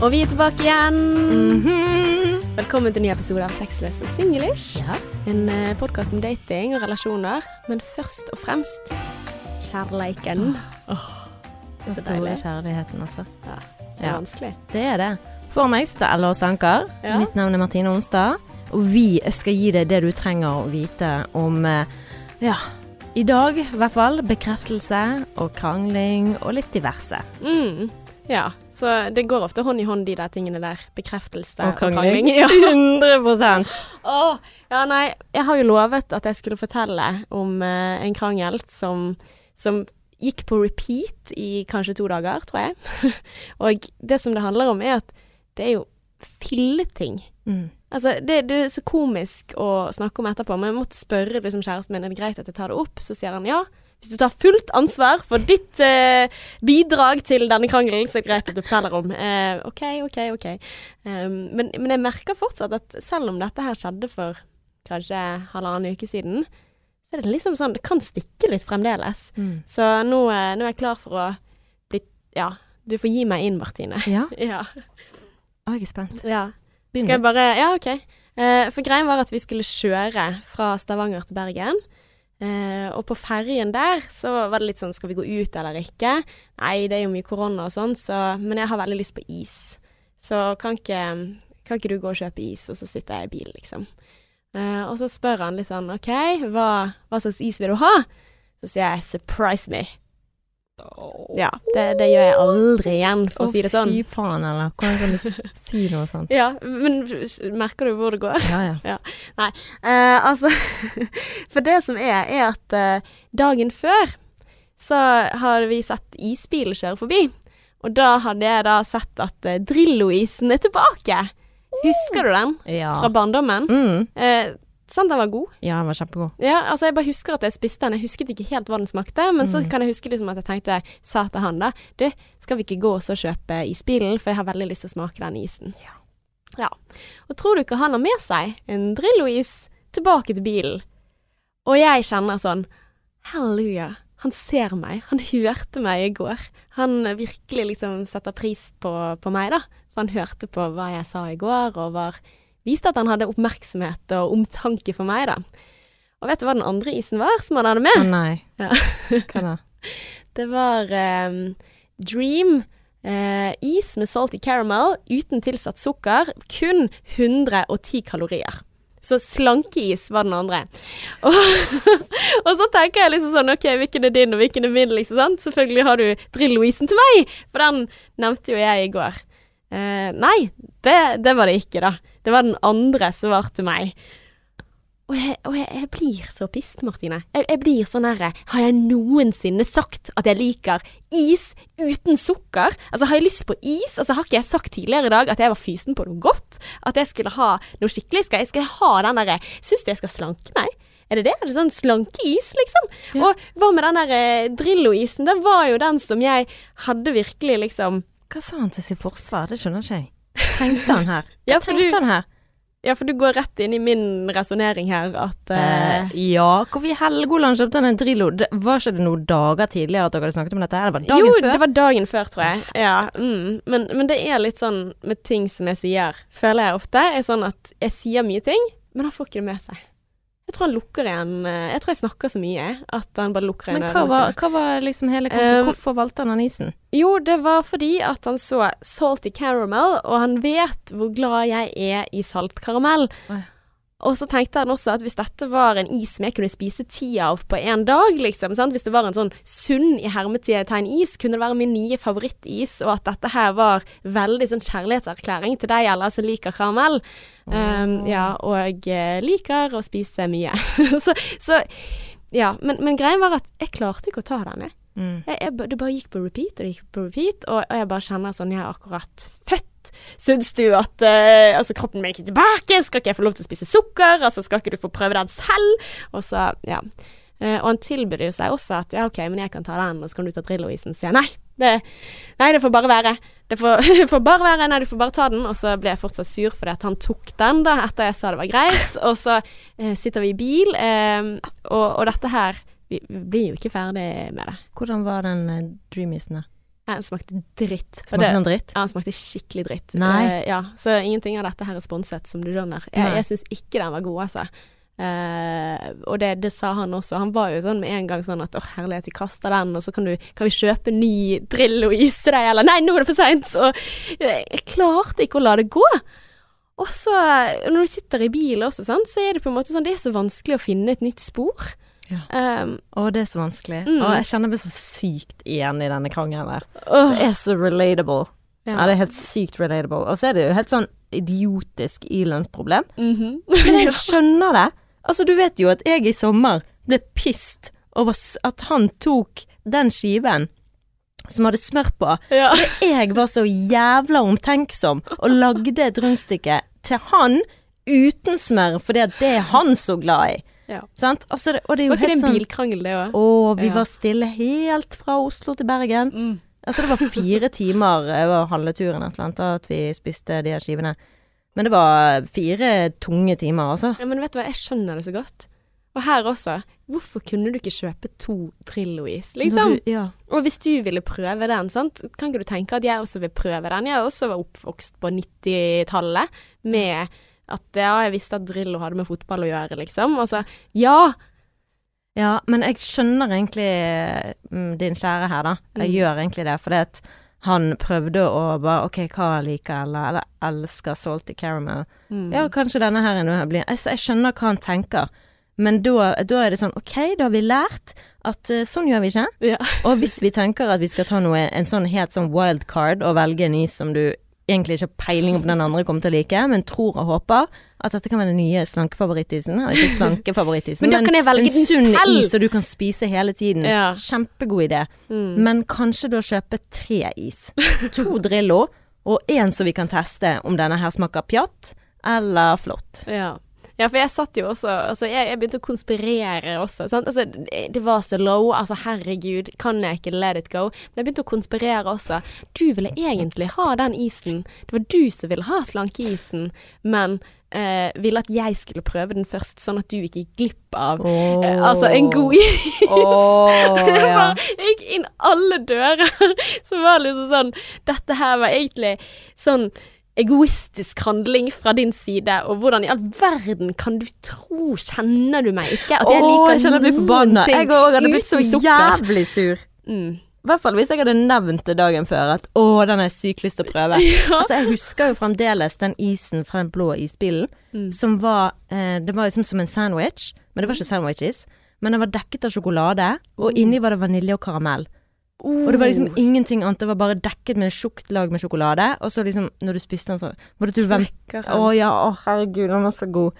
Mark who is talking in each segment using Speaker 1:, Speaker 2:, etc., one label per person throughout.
Speaker 1: Og vi er tilbake igjen.
Speaker 2: Mhm.
Speaker 1: Velkommen til en ny episode av Sexless og Singlish.
Speaker 2: Ja.
Speaker 1: En uh, podkast om dating og relasjoner, men først og fremst kjærleiken.
Speaker 2: Den
Speaker 1: Så
Speaker 2: store
Speaker 1: deilig.
Speaker 2: kjærligheten, altså.
Speaker 1: Ja, det er
Speaker 2: Ja.
Speaker 1: vanskelig.
Speaker 2: Det er det. For meg sitter Ella og Sanker.
Speaker 1: Ja.
Speaker 2: Mitt navn er Martine Onsdag. Og vi skal gi deg det du trenger å vite om eh, ja, i dag i hvert fall. Bekreftelse og krangling og litt diverse.
Speaker 1: Mm. Ja, så det går ofte hånd i hånd, de der tingene der. Bekreftelse
Speaker 2: Og krangling.
Speaker 1: Ja.
Speaker 2: 100
Speaker 1: Åh, ja, nei, jeg har jo lovet at jeg skulle fortelle om eh, en krangel som, som gikk på repeat i kanskje to dager, tror jeg. og det som det handler om, er at det er jo filleting.
Speaker 2: mm.
Speaker 1: Altså, det, det er så komisk å snakke om etterpå, men jeg måtte spørre liksom, kjæresten min er det greit at jeg tar det opp. Så sier han ja. Hvis du tar fullt ansvar for ditt eh, bidrag til denne krangelen, greit at du forteller om. Eh, OK, OK, OK. Um, men, men jeg merker fortsatt at selv om dette her skjedde for kanskje halvannen uke siden, så er det liksom sånn Det kan stikke litt fremdeles.
Speaker 2: Mm.
Speaker 1: Så nå, eh, nå er jeg klar for å bli Ja, du får gi meg inn, Martine.
Speaker 2: Ja,
Speaker 1: Ja.
Speaker 2: å, jeg er spent.
Speaker 1: ja.
Speaker 2: Begynn
Speaker 1: Skal jeg bare Ja, OK. Uh, for greien var at vi skulle kjøre fra Stavanger til Bergen. Eh, og på ferjen der så var det litt sånn Skal vi gå ut eller ikke? Nei, det er jo mye korona og sånn, så Men jeg har veldig lyst på is. Så kan ikke, kan ikke du gå og kjøpe is, og så sitter jeg i bil, liksom. Eh, og så spør han litt sånn OK, hva, hva slags is vil du ha? Så sier jeg 'surprise me'. Ja, det, det gjør jeg aldri igjen, for å si det sånn.
Speaker 2: Fy faen, eller? Hvordan kan du si noe sånt?
Speaker 1: Ja, men merker du hvor det går?
Speaker 2: Ja, ja.
Speaker 1: Eh, altså For det som er, er at uh, dagen før så har vi sett isbilen kjøre forbi. Og da hadde jeg da sett at uh, Drillo-isen er tilbake. Husker du den?
Speaker 2: Ja.
Speaker 1: Fra barndommen?
Speaker 2: Mm.
Speaker 1: Sant den var god?
Speaker 2: ja, den var kjempegod.
Speaker 1: Ja, altså jeg bare husker at jeg spiste den. Jeg husket ikke helt hva den smakte, men så
Speaker 2: Mm.
Speaker 1: kan jeg huske liksom at jeg tenkte, sa til han da, du, skal vi ikke gå og så kjøpe isbilen, for jeg har veldig lyst til å smake den isen.
Speaker 2: Ja.
Speaker 1: Ja. Og tror du ikke han har med seg en Drillo-is tilbake til bilen? Og jeg kjenner sånn, halleluja, han ser meg, han hørte meg i går. Han virkelig liksom setter pris på, på meg da, for han hørte på hva jeg sa i går, og var, viste at han hadde oppmerksomhet og omtanke for meg da. Og vet du hva den andre isen var som han hadde
Speaker 2: Å
Speaker 1: med?
Speaker 2: nei.
Speaker 1: Ja.
Speaker 2: Hva da?
Speaker 1: Det var ehm, Dream eh, is med salty caramel uten tilsatt sukker, kun 110 kalorier. Så slankeis var den andre. Og, og så tenker jeg liksom sånn, ok, hvilken er din og hvilken er min, liksom sant? Selvfølgelig har du Drillo-isen til meg, for den nevnte jo jeg i går. Eh, nei, det, det var det ikke da. Det var den andre som var til meg. Og jeg, og jeg, jeg blir så pissed, Martine. Jeg, jeg blir sånn herre Har jeg noensinne sagt at jeg liker is uten sukker? Altså, har jeg lyst på is? Altså, har ikke jeg sagt tidligere i dag at jeg var fysen på noe godt? At jeg skulle ha noe skikkelig? Skal jeg, skal jeg ha den derre Syns du jeg skal slanke meg? Er det det? Er det sånn slankeis, liksom?
Speaker 2: Ja.
Speaker 1: Og hva med den der eh, Drillo-isen? Det var jo den som jeg hadde virkelig liksom
Speaker 2: Hva sa han til sitt forsvar? Det skjønner ikke jeg. Tenkte han her? Hva
Speaker 1: ja,
Speaker 2: tenkte
Speaker 1: du-
Speaker 2: han her?
Speaker 1: Ja, for du går rett inn i min resonnering her at eh,
Speaker 2: Eh, ja, hvorfor i Helgoland kjøpte han en Drillo? Det, var ikke det noen dager tidligere at dere hadde snakket om dette? her? Det dagen
Speaker 1: jo,
Speaker 2: før?
Speaker 1: det var dagen før, tror jeg. Ja, mm. men, men det er litt sånn med ting som jeg sier, føler jeg ofte, er sånn at jeg sier mye ting, men han får ikke det med seg. Jeg tror han lukker igjen eh, Jeg tror jeg snakker så mye at han bare lukker igjen
Speaker 2: Men hva var, hva var liksom hele
Speaker 1: Um,
Speaker 2: Hvorfor valgte han den isen?
Speaker 1: Jo, det var fordi at han så salty caramel, og han vet hvor glad jeg er i salt karamell.
Speaker 2: Oi.
Speaker 1: Og så tenkte han også at hvis dette var en is som jeg kunne spise ti av på én dag, liksom, sant? hvis det var en sånn sunn i hermetegn is, kunne det være min nye favorittis, og at dette her var veldig sånn kjærlighetserklæring til deg alle som liker karamell. Um, ja, og eh, liker å spise mye. så, så ja, men, men greien var at jeg klarte ikke å ta den, jeg.
Speaker 2: Mm.
Speaker 1: Jeg, jeg, det bare gikk på repeat, og det gikk på repeat, og, og jeg bare kjenner sånn Jeg er akkurat født. Syns du at eh, altså, kroppen min er ikke tilbake? Skal ikke jeg få lov til å spise sukker? Altså, skal ikke du få prøve den selv? Og så, ja. Eh, og han tilbød jo seg også at ja, OK, men jeg kan ta den, og så kan du ta Drillo-isen. Så jeg nei. Det, nei, det får bare være. Det får, får bare være. Nei, du får bare ta den. Og så ble jeg fortsatt sur fordi at han tok den da, etter jeg sa det var greit. Og så eh, sitter vi i bil, eh, og, og dette her vi, vi blir jo ikke ferdig med det.
Speaker 2: Hvordan var den uh, dreamisen, da?
Speaker 1: Den smakte dritt. Smakte
Speaker 2: den dritt?
Speaker 1: Ja, den smakte skikkelig dritt.
Speaker 2: Nei.
Speaker 1: Uh, ja, så ingenting av dette her er sponset, som du skjønner. Jeg,
Speaker 2: Nei.
Speaker 1: jeg syns ikke den var god, altså. Uh, og det, det sa han også. Han var jo sånn med en gang sånn at å herlighet, vi kaster den, og så kan, du, kan vi kjøpe ny Drillo-is til deg, eller nei, nå er det for seint. Så eh, jeg klarte ikke å la det gå. Og så, når du sitter i bil også, sant, så er det på en måte sånn Det er så vanskelig å finne et nytt spor.
Speaker 2: Ja.
Speaker 1: Um,
Speaker 2: Å, det er så vanskelig.
Speaker 1: Mm.
Speaker 2: Og jeg kjenner meg så sykt igjen i denne krangelen der.
Speaker 1: åh,
Speaker 2: Det er så relatable.
Speaker 1: ja.
Speaker 2: Ja, det er helt sykt relatable. Og så er det jo helt sånn idiotisk ilønnsproblem.
Speaker 1: Mhm.
Speaker 2: Men jeg skjønner det. Altså, du vet jo at jeg i sommer ble pissed over at han tok den skiven som hadde smør på.
Speaker 1: ja.
Speaker 2: Jeg var så jævla omtenksom og lagde et rundstykke til han uten smør, fordi det er han så glad i.
Speaker 1: Ja.
Speaker 2: Sant? Altså, det, og det er jo
Speaker 1: Var ikke det en
Speaker 2: sånn
Speaker 1: bilkrangel, det òg?
Speaker 2: Å, vi
Speaker 1: Ja.
Speaker 2: var stille helt fra Oslo til Bergen.
Speaker 1: Mm.
Speaker 2: Altså, det var fire timer over halveturen et eller annet, at vi spiste de her skivene. Men det var fire tunge timer, altså.
Speaker 1: Ja, men vet du hva, jeg skjønner det så godt. Og her også. Hvorfor kunne du ikke kjøpe to Drillo-is, liksom?
Speaker 2: Du, ja.
Speaker 1: Og hvis du ville prøve den, sant? kan ikke du tenke at jeg også vil prøve den? Jeg også var oppvokst på 90-tallet med at ja, jeg visste at Drillo hadde med fotball å gjøre, liksom. Altså, ja!
Speaker 2: ja, men jeg skjønner egentlig mm, din kjære her, da. Jeg
Speaker 1: Mm.
Speaker 2: gjør egentlig det, fordi at han prøvde å bare OK, hva liker eller, eller elsker salty caramel?
Speaker 1: Mm.
Speaker 2: Ja, kanskje denne her er noe jeg blir jeg, jeg skjønner hva han tenker, men da, da er det sånn OK, da har vi lært at uh, sånn gjør vi ikke.
Speaker 1: Ja.
Speaker 2: Og hvis vi tenker at vi skal ta noe, en sånn helt sånn wildcard og velge en is som du egentlig ikke har peiling på den andre kommer til å like, men tror og håper at dette kan være den nye slankefavorittisen. Eller ikke slankefavorittisen,
Speaker 1: Men da kan jeg velge
Speaker 2: en
Speaker 1: den
Speaker 2: sunn
Speaker 1: selv.
Speaker 2: is som du kan spise hele tiden.
Speaker 1: Ja.
Speaker 2: Kjempegod idé.
Speaker 1: Mm.
Speaker 2: Men kanskje da kjøpe tre is. To Drillo, og én som vi kan teste om denne her smaker pjatt eller flott.
Speaker 1: Ja. Ja, for jeg satt jo også Altså, jeg, jeg begynte å konspirere også. Altså, det, var så low. Altså, herregud, kan jeg ikke let it go? Men jeg begynte å konspirere også. Du ville egentlig ha den isen. Det var du som ville ha slankeisen, men eh, ville at jeg skulle prøve den først, sånn at du ikke gikk glipp av eh, Altså, en god is.
Speaker 2: Oh,
Speaker 1: Det bare, jeg gikk inn alle dører. Så var det liksom sånn Dette her var egentlig sånn egoistisk handling fra din side, og hvordan i all verden kan du tro Kjenner du meg ikke? At jeg
Speaker 2: Åh,
Speaker 1: liker
Speaker 2: jeg kjenner jeg blir forbanna. Jeg òg hadde blitt så
Speaker 1: sukker.
Speaker 2: jævlig sur.
Speaker 1: Mm.
Speaker 2: I hvert fall hvis jeg hadde nevnt det dagen før at å, den har jeg sykt lyst til å prøve. Altså, jeg husker jo fremdeles den isen fra den blå isbilen,
Speaker 1: Mm.
Speaker 2: som var eh, Det var liksom som en sandwich, men det var ikke sandwiches. Men den var dekket av sjokolade, og inni var det vanilje og karamell. Og det var liksom ingenting annet, det var bare dekket med et tjukt lag med sjokolade, og så liksom, når du spiste den, så måtte du vente Å ja, å herregud, den var så god.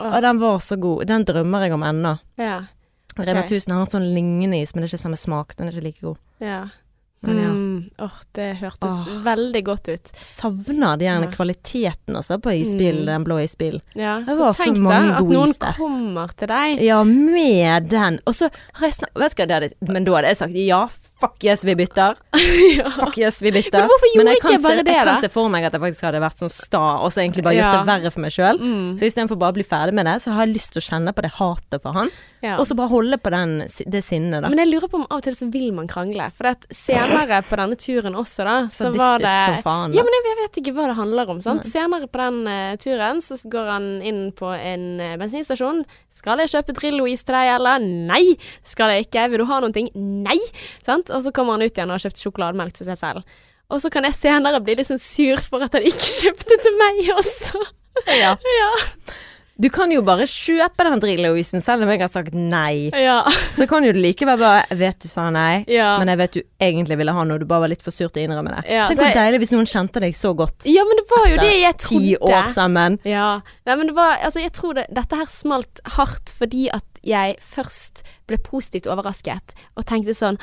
Speaker 2: Og den var så god. Den drømmer jeg om ennå.
Speaker 1: Ja.
Speaker 2: Rema
Speaker 1: Ok.
Speaker 2: 1000 har sånn lignende is, men det er ikke samme smak. Den er ikke like god.
Speaker 1: ja.
Speaker 2: Men ja.
Speaker 1: Mm. Åh, det hørtes veldig godt ut.
Speaker 2: Savner de gjerne
Speaker 1: Ja.
Speaker 2: kvaliteten altså på isbilen,
Speaker 1: Mm.
Speaker 2: den blå isbilen.
Speaker 1: Ja,
Speaker 2: Det var så
Speaker 1: tenk
Speaker 2: mange
Speaker 1: deg at noen
Speaker 2: is der.
Speaker 1: kommer til deg.
Speaker 2: Ja, med den. Og så har jeg snakket Vet du hva det hadde Men da hadde jeg sagt ja, fuck yes, vi bytter. Fuck yes, vi bytter.
Speaker 1: Men hvorfor gjorde
Speaker 2: jeg
Speaker 1: ikke jeg bare
Speaker 2: se,
Speaker 1: det,
Speaker 2: Jeg kan se for meg at jeg faktisk hadde vært sånn sta, og så egentlig bare gjort
Speaker 1: Ja.
Speaker 2: det verre for meg sjøl.
Speaker 1: Mm.
Speaker 2: Så istedenfor bare å bli ferdig med det, så har jeg lyst til å kjenne på det hatet for han,
Speaker 1: Ja.
Speaker 2: og så bare holde på den, det sinnet, da.
Speaker 1: Men jeg lurer på om av og til så vil man krangle. For at senere på denne turen også, da, så var
Speaker 2: Sadistisk
Speaker 1: det
Speaker 2: som faen.
Speaker 1: Ja, men jeg, vet ikke hva det handler om. Sant? Senere på den uh, turen så går han inn på en uh, bensinstasjon. 'Skal jeg kjøpe Drillo-is til deg, eller?' 'Nei!' 'Skal jeg ikke? Vil du ha noen ting?' 'Nei!' Sant? Og så kommer han ut igjen og har kjøpt sjokolademelk til seg selv. Og så kan jeg senere bli sånn sur for at han ikke kjøpte til meg også.
Speaker 2: Ja.
Speaker 1: Ja.
Speaker 2: Du kan jo bare kjøpe den Drillo-isen, selv om jeg har sagt nei.
Speaker 1: Ja.
Speaker 2: Så kan jo du likevel bare vet du sa nei,
Speaker 1: Ja.
Speaker 2: men jeg vet du egentlig ville ha noe, du bare var litt for sur til å innrømme det.
Speaker 1: Ja,
Speaker 2: Tenk hvor
Speaker 1: jeg-
Speaker 2: deilig hvis noen kjente deg så godt.
Speaker 1: ja, men det var jo det jeg
Speaker 2: Ti år sammen.
Speaker 1: Ja. Nei, men det var Altså, jeg tror det Dette her smalt hardt fordi at jeg først ble positivt overrasket og tenkte sånn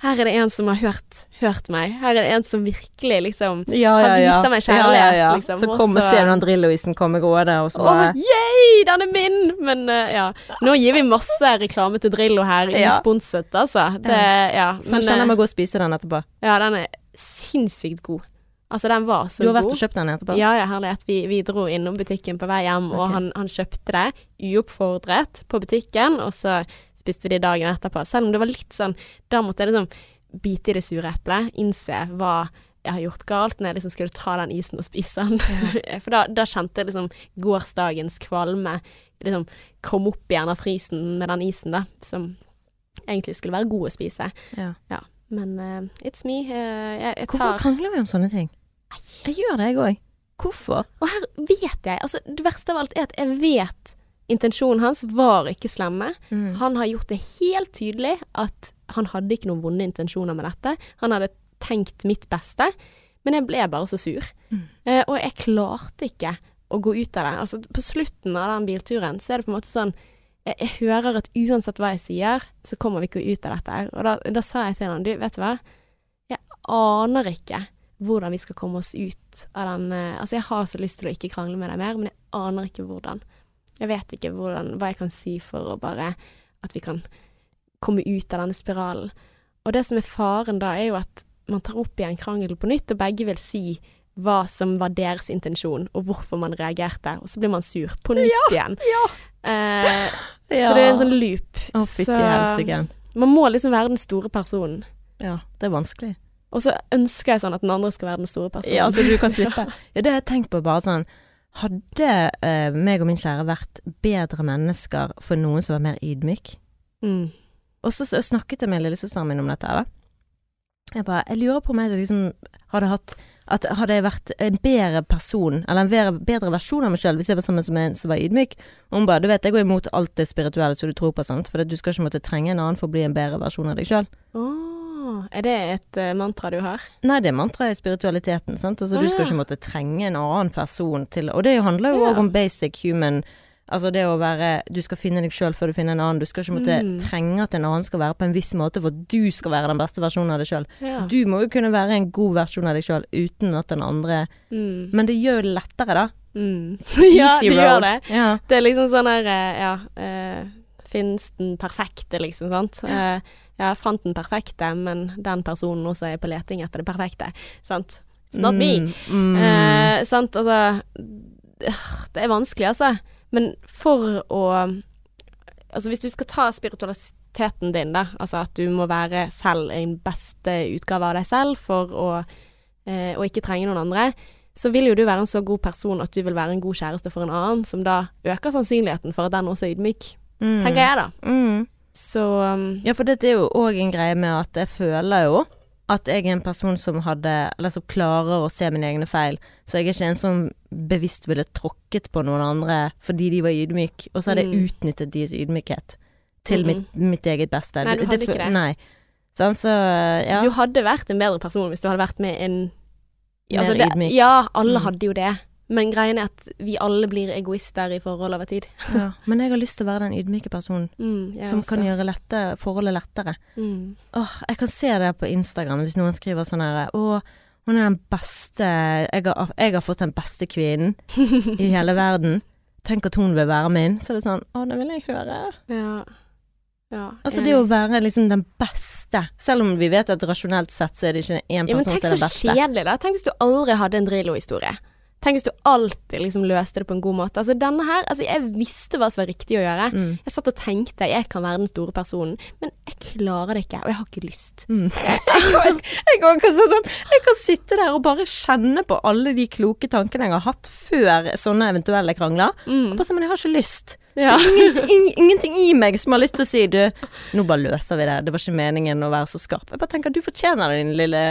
Speaker 1: Her er det en som har hørt, hørt meg. Her er det en som virkelig liksom
Speaker 2: Ja,
Speaker 1: Han viser meg kjærlighet, liksom,
Speaker 2: Så
Speaker 1: og
Speaker 2: kommer
Speaker 1: så-
Speaker 2: ser du den Drillo-isen komme gående, og så bare
Speaker 1: yay, den er min! Men uh, ja. Nå gir vi masse reklame til Drillo her,
Speaker 2: Ja.
Speaker 1: usponset, altså. Det, ja. Men
Speaker 2: kjenner jeg
Speaker 1: eh,
Speaker 2: meg å gå og spise den etterpå.
Speaker 1: ja, den er sinnssykt god. Altså, den var så god.
Speaker 2: Du har vært og kjøpt den etterpå?
Speaker 1: Ja, ja, herlighet. Vi, vi dro innom butikken på vei hjem, og han, han kjøpte det uoppfordret på butikken, og så spiste vi det dagen etterpå. Selv om det var litt sånn Da måtte jeg liksom bite i det sure eplet, innse hva jeg har gjort galt, når jeg liksom skulle ta den isen og spise den. For da, da kjente jeg liksom gårsdagens kvalme liksom kom opp igjen av frysen med den isen, da, som egentlig skulle være god å spise.
Speaker 2: Ja.
Speaker 1: Men uh, it's me. Uh, jeg, jeg
Speaker 2: Hvorfor
Speaker 1: tar
Speaker 2: krangler vi om sånne ting?
Speaker 1: Nei.
Speaker 2: Jeg gjør det, jeg òg. Hvorfor?
Speaker 1: Og her vet jeg Altså, det verste av alt er at jeg vet intensjonen hans var ikke slemme.
Speaker 2: Mm.
Speaker 1: Han har gjort det helt tydelig at han hadde ikke noen vonde intensjoner med dette. Han hadde tenkt mitt beste, men jeg ble bare så sur.
Speaker 2: Mm.
Speaker 1: Eh, og jeg klarte ikke å gå ut av det. Altså, på slutten av den bilturen så er det på en måte sånn jeg, jeg hører at uansett hva jeg sier, så kommer vi ikke ut av dette. Og da, da sa jeg til han, du, vet du hva, jeg aner ikke hvordan vi skal komme oss ut av den eh, Altså, jeg har så lyst til å ikke krangle med deg mer, men jeg aner ikke hvordan. Jeg vet ikke hvordan, hva jeg kan si for å bare At vi kan komme ut av denne spiralen. Og det som er faren da, er jo at man tar opp igjen krangelen på nytt, og begge vil si hva som var deres intensjon, og hvorfor man reagerte. Og så blir man sur på nytt igjen. Eh, Så det er en sånn loop.
Speaker 2: Å, fytti helsike.
Speaker 1: Man må liksom være den store personen.
Speaker 2: Ja, det er vanskelig.
Speaker 1: Og så ønsker jeg sånn at den andre skal være den store personen.
Speaker 2: Ja, så du kan slippe. Ja, det har jeg tenkt på bare sånn Hadde eh, meg og min kjære vært bedre mennesker for noen som var mer ydmyk?
Speaker 1: Mm.
Speaker 2: Og så så snakket jeg med lillesøsteren min om dette her, da. Jeg bare Jeg lurer på om jeg liksom hadde hatt at hadde jeg vært en bedre person, eller en bedre, bedre versjon av meg sjøl, hvis jeg var sammen med en som var ydmyk. Og hun bare Du vet, jeg går imot alt det spirituelle som du tror på, sant, for du skal ikke måtte trenge en annen for å bli en bedre versjon av deg sjøl.
Speaker 1: Oh, er det et eh, mantra du har?
Speaker 2: Nei, det er mantraet i spiritualiteten, sant. Altså,
Speaker 1: oh,
Speaker 2: du skal
Speaker 1: ja.
Speaker 2: ikke måtte trenge en annen person til Og det handler jo
Speaker 1: Ja.
Speaker 2: om basic human Altså det å være Du skal finne deg sjøl før du finner en annen. Du skal ikke måtte
Speaker 1: Mm.
Speaker 2: trenge at en annen skal være på en viss måte for at du skal være den beste versjonen av deg sjøl.
Speaker 1: Ja.
Speaker 2: Du må jo kunne være en god versjon av deg sjøl uten at den andre
Speaker 1: Mm.
Speaker 2: Men det gjør det lettere, da.
Speaker 1: Mm. ja, det gjør det.
Speaker 2: Ja.
Speaker 1: Det er liksom sånn her eh, Ja, Uh, finnes den perfekte, liksom, sant? Ja, jeg fant den perfekte, men den personen også er på leting etter det perfekte, sant? It's not me. Eh, sant, altså Det er vanskelig, altså. Men for å Altså, hvis du skal ta spiritualiteten din, da, altså at du må være selv en beste utgave av deg selv for å eh, ikke trenge noen andre, så vil jo du være en så god person at du vil være en god kjæreste for en annen, som da øker sannsynligheten for at den også er ydmyk.
Speaker 2: Mm.
Speaker 1: Tenker jeg, da.
Speaker 2: Mm.
Speaker 1: Så um,
Speaker 2: Ja, for dette er jo òg en greie med at jeg føler jo at jeg er en person som hadde Eller som klarer å se mine egne feil. Så jeg er ikke en som bevisst ville tråkket på noen andre fordi de var ydmyke, og så hadde jeg
Speaker 1: Mm.
Speaker 2: utnyttet deres ydmykhet til
Speaker 1: Mhm.
Speaker 2: mitt, mitt eget beste.
Speaker 1: Nei, du hadde ikke det.
Speaker 2: Nei. Sånn, så ja.
Speaker 1: du hadde vært en bedre person hvis du hadde vært med en
Speaker 2: Mer
Speaker 1: ydmyk. det. Ja, alle
Speaker 2: Mm.
Speaker 1: hadde jo det. Men greien er at vi alle blir egoister i forhold over tid.
Speaker 2: ja. Men jeg har lyst til å være den ydmyke personen
Speaker 1: Mm,
Speaker 2: som
Speaker 1: også.
Speaker 2: kan gjøre lette, forholdet lettere.
Speaker 1: mm.
Speaker 2: Åh, jeg kan se det på Instagram hvis noen skriver sånn her Å, hun er den beste jeg har, jeg har fått den beste kvinnen i hele verden. Tenk at hun vil være min. Så er det sånn Å, det vil jeg høre.
Speaker 1: Ja. ja.
Speaker 2: Altså det å være liksom den beste. Selv om vi vet at rasjonelt sett så er det ikke én person
Speaker 1: ja,
Speaker 2: som er den beste.
Speaker 1: Men tenk så kjedelig, da. Tenk hvis du aldri hadde en Drillo-historie. Tenk hvis du alltid liksom løste det på en god måte. Altså denne her, altså jeg visste hva som var riktig å gjøre.
Speaker 2: Mm.
Speaker 1: Jeg satt og tenkte jeg kan være den store personen, men jeg klarer det ikke, og jeg har ikke lyst.
Speaker 2: Mm. jeg, jeg, kan sånn, jeg kan sitte der og bare kjenne på alle de kloke tankene jeg har hatt før sånne eventuelle krangler.
Speaker 1: Mm.
Speaker 2: Bare sånn, men jeg har ikke lyst.
Speaker 1: Ja.
Speaker 2: Ingenting, ingenting i meg som har lyst til å si du, nå bare løser vi det, det var ikke meningen å være så skarp. Jeg bare tenker du fortjener det, din lille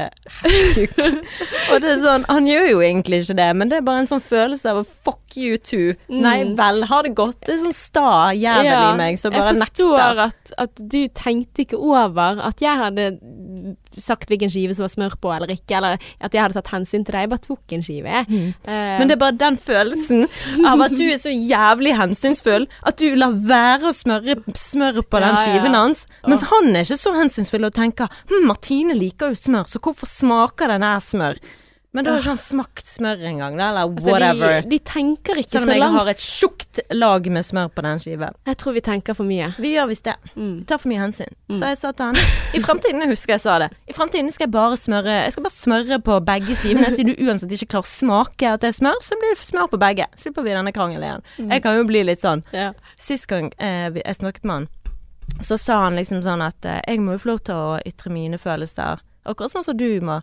Speaker 2: kuk. og det er sånn, han gjør jo egentlig ikke det, men det er bare en sånn følelse av fuck you too.
Speaker 1: Mm.
Speaker 2: Nei vel, ha det godt. Det er sånn sta jævel
Speaker 1: Ja,
Speaker 2: i meg som bare
Speaker 1: jeg forstår at, at du tenkte ikke over at jeg hadde sagt hvilken skive som var smør på eller ikke, eller at jeg hadde tatt hensyn til deg. Jeg bare tok en skive.
Speaker 2: Mm.
Speaker 1: uh,
Speaker 2: Men det er bare den følelsen av at du er så jævlig hensynsfull at du lar være å smøre smør på den
Speaker 1: ja.
Speaker 2: skiven hans. Mens han er ikke så hensynsfull og tenker hm, Martine liker jo smør, så hvorfor smaker den her smør? Men da har ikke han smakt smør engang, eller
Speaker 1: altså. De, de tenker ikke
Speaker 2: Selv om jeg har et tjukt lag med smør på den skiven.
Speaker 1: Jeg tror vi tenker for mye.
Speaker 2: Vi gjør visst det.
Speaker 1: Mm.
Speaker 2: Vi tar for mye hensyn.
Speaker 1: Mm.
Speaker 2: Så jeg sa til han I fremtiden, jeg husker jeg sa det I fremtiden skal jeg bare smøre Jeg skal bare smøre på begge skivene. Siden du uansett ikke klarer å smake at det er smør, så blir det smør på begge. Slipper vi denne krangelen igjen.
Speaker 1: Mm.
Speaker 2: Jeg kan jo bli litt sånn
Speaker 1: Ja.
Speaker 2: Sist gang eh, jeg snakket med han, så sa han liksom sånn at eh, jeg må jo få lov til å ytre mine følelser, akkurat sånn som du må.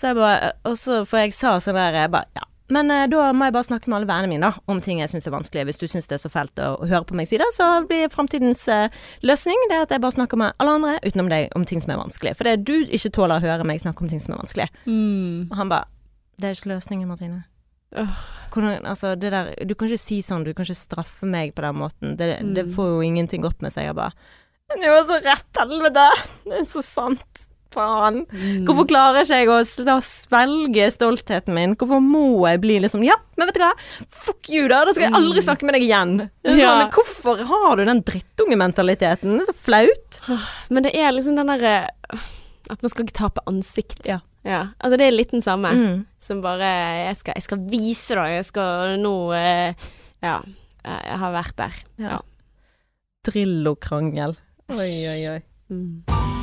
Speaker 2: Så jeg bare Og så, for jeg sa sånn der, jeg bare ja. Men eh, da må jeg bare snakke med alle vennene mine da, om ting jeg syns er vanskelig. Hvis du syns det er så fælt å, å høre på meg si det, så blir framtidens eh, løsning det at jeg bare snakker med alle andre utenom deg om ting som er vanskelig. For det er du ikke tåler å høre meg snakke om ting som er vanskelig. Og han bare Det er ikke løsningen, Martine. Hvordan, altså, det der, du kan ikke si sånn, du kan ikke straffe meg på den måten. Det, det får jo ingenting opp med seg. Jeg bare Men det var så rett, helvete! Det er så sant. Faen. Hvorfor klarer ikke jeg å svelge stoltheten min? Hvorfor må jeg bli liksom Ja, men vet du hva? Fuck you, da! Da skal jeg aldri snakke med deg igjen. Er
Speaker 1: Ja.
Speaker 2: Sånn, hvorfor har du den drittungementaliteten? Det er så flaut.
Speaker 1: Men det er liksom den derre At man skal ikke tape ansikt.
Speaker 2: Ja.
Speaker 1: Altså det er litt den samme.
Speaker 2: Mm.
Speaker 1: Som bare jeg skal, jeg skal vise deg, jeg skal nå eh, Ja. Jeg har vært der.
Speaker 2: Ja.
Speaker 1: Ja.
Speaker 2: Drillo-krangel. Oi, oi, oi.
Speaker 1: Mm.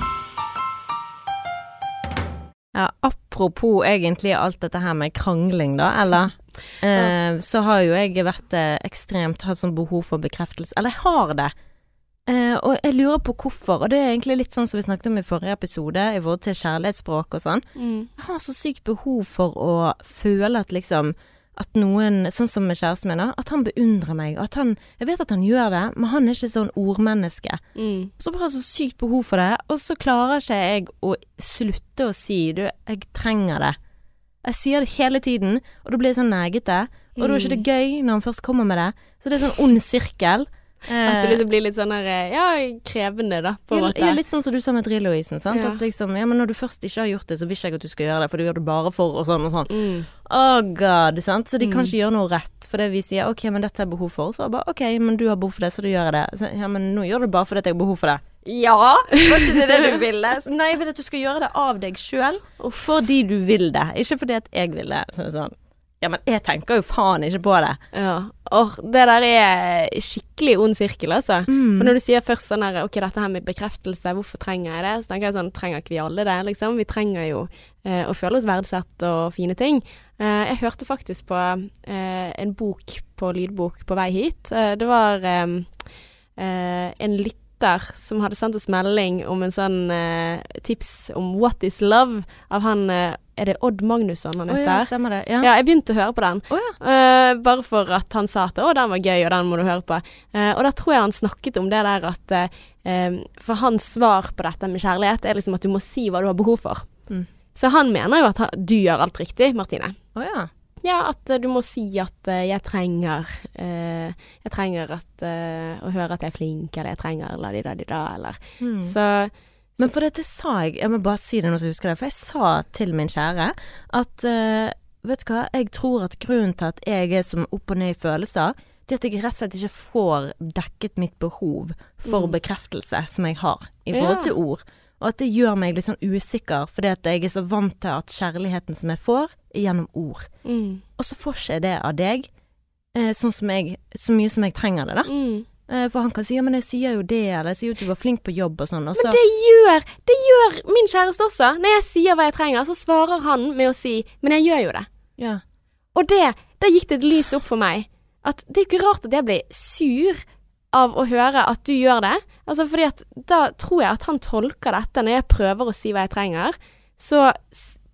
Speaker 2: Ja, apropos egentlig alt dette her med krangling, da, eller eh, Så har jo jeg vært eh, ekstremt hatt sånn behov for bekreftelse. Eller jeg har det. Eh, og jeg lurer på hvorfor, og det er egentlig litt sånn som vi snakket om i forrige episode, i forhold til kjærlighetsspråk og sånn.
Speaker 1: Mm.
Speaker 2: Jeg har så sykt behov for å føle at liksom at noen, sånn som med kjæresten min, at han beundrer meg. At han Jeg vet at han gjør det, men han er ikke sånn ordmenneske.
Speaker 1: Mm.
Speaker 2: Så bare så sykt behov for det, og så klarer ikke jeg å slutte å si du, jeg trenger det. Jeg sier det hele tiden, og da blir jeg sånn negete. Og da er ikke det gøy når han først kommer med det. Så det er sånn ond sirkel.
Speaker 1: At du
Speaker 2: Eh,
Speaker 1: liksom blir litt sånn der eh, Ja, krevende, da, på en måte.
Speaker 2: ja, litt sånn som du sa med Drillo-isen. sant?
Speaker 1: Ja.
Speaker 2: At liksom, ja, men når du først ikke har gjort det, så vil ikke jeg at du skal gjøre det, for du gjør det bare for, og sånn og sånn.
Speaker 1: Mm.
Speaker 2: Oh god, sant? Så de kan
Speaker 1: Mm.
Speaker 2: ikke gjøre noe rett, for det vi sier ok, men dette har jeg behov for. Så bare ok, men du har behov for det, så da gjør jeg det. Så, ja, men nå gjør du det bare fordi jeg har behov for det. Ja, var ikke det det du ville? Så, nei, jeg vil at du skal gjøre det av deg sjøl, fordi du vil det, ikke fordi at jeg vil det. Sånn, det er sånn, ja, men jeg tenker jo faen ikke på det.
Speaker 1: Ja. Or, det der er skikkelig ond sirkel, altså.
Speaker 2: Mm.
Speaker 1: For når du sier først sånn her Ok, dette her med bekreftelse, hvorfor trenger jeg det? Så tenker jeg sånn, trenger ikke vi alle det, liksom? Vi trenger jo eh, å føle oss verdsatt og fine ting. Eh, jeg hørte faktisk på eh, en bok på lydbok på vei hit. Eh, det var eh, eh, en lytter som hadde sendt oss melding om en sånn eh, tips om What is love av han eh, Er det Odd Magnusson han heter?
Speaker 2: Oh, ja, stemmer det. Ja.
Speaker 1: Ja, jeg begynte å høre på den.
Speaker 2: Oh, ja.
Speaker 1: Eh, bare for at han sa at 'å, den var gøy, og den må du høre på'. Eh, og da tror jeg han snakket om det der at eh, For hans svar på dette med kjærlighet er liksom at du må si hva du har behov for.
Speaker 2: Mm.
Speaker 1: Så han mener jo at du gjør alt riktig, Martine.
Speaker 2: Oh, ja.
Speaker 1: Ja, at eh, du må si at uh, jeg trenger uh, Jeg trenger at, uh, å høre at jeg er flink, eller jeg trenger la-di-da-di-da, eller
Speaker 2: Mm.
Speaker 1: Så
Speaker 2: Men for dette sa jeg, jeg må bare si det nå så husker det, for jeg sa til min kjære at vet du hva, jeg tror at grunnen til at jeg er som opp og ned i følelser, det er at jeg rett og slett ikke får dekket mitt behov for
Speaker 1: Mm.
Speaker 2: bekreftelse som jeg har i forhold til ord. Og at det gjør meg litt sånn usikker, fordi at jeg er så vant til at kjærligheten som jeg får, gjennom ord.
Speaker 1: mm,
Speaker 2: Og så får ikke jeg det av deg, eh, sånn som jeg, så mye som jeg trenger det, da.
Speaker 1: mm.
Speaker 2: Eh, for han kan si ja, men jeg sier jo det, eller jeg sier jo at du var flink på jobb og sånn, og så
Speaker 1: Men det gjør, det gjør min kjæreste også. Når jeg sier hva jeg trenger, så svarer han med å si 'men jeg gjør jo det'.
Speaker 2: Ja.
Speaker 1: Og det, da gikk det et lys opp for meg. At det er ikke rart at jeg blir sur av å høre at du gjør det. Altså fordi at da tror jeg at han tolker dette når jeg prøver å si hva jeg trenger. Så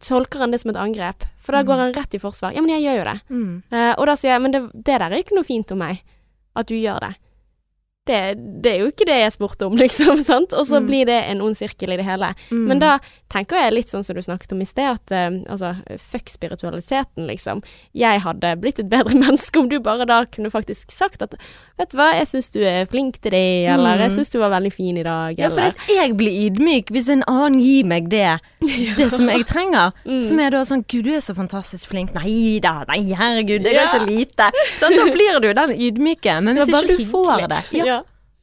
Speaker 1: tolker han det som et angrep. For da går han rett i forsvar. Ja, men jeg gjør jo det.
Speaker 2: Mm.
Speaker 1: Uh, og da sier jeg men det, det der er ikke noe fint om meg. At du gjør det. Det, det er jo ikke det jeg spurte om, liksom. sant? Og så
Speaker 2: Mm.
Speaker 1: blir det en ond sirkel i det hele.
Speaker 2: Mm.
Speaker 1: Men da tenker jeg litt sånn som du snakket om i sted, at uh, altså, fuck spiritualiteten, liksom. Jeg hadde blitt et bedre menneske om du bare da kunne faktisk sagt at vet du hva, jeg syns du er flink til det, eller jeg
Speaker 2: Mm.
Speaker 1: syns du var veldig fin i dag,
Speaker 2: Ja, for at jeg blir ydmyk hvis en annen gir meg det, det som jeg trenger.
Speaker 1: Mm.
Speaker 2: Som er da sånn Gud, du er så fantastisk flink. Nei da, nei herregud, det er
Speaker 1: Ja.
Speaker 2: så lite. Sånn, da blir du den ydmyke. Men hvis ikke
Speaker 1: du
Speaker 2: du får det ja,
Speaker 1: Ja.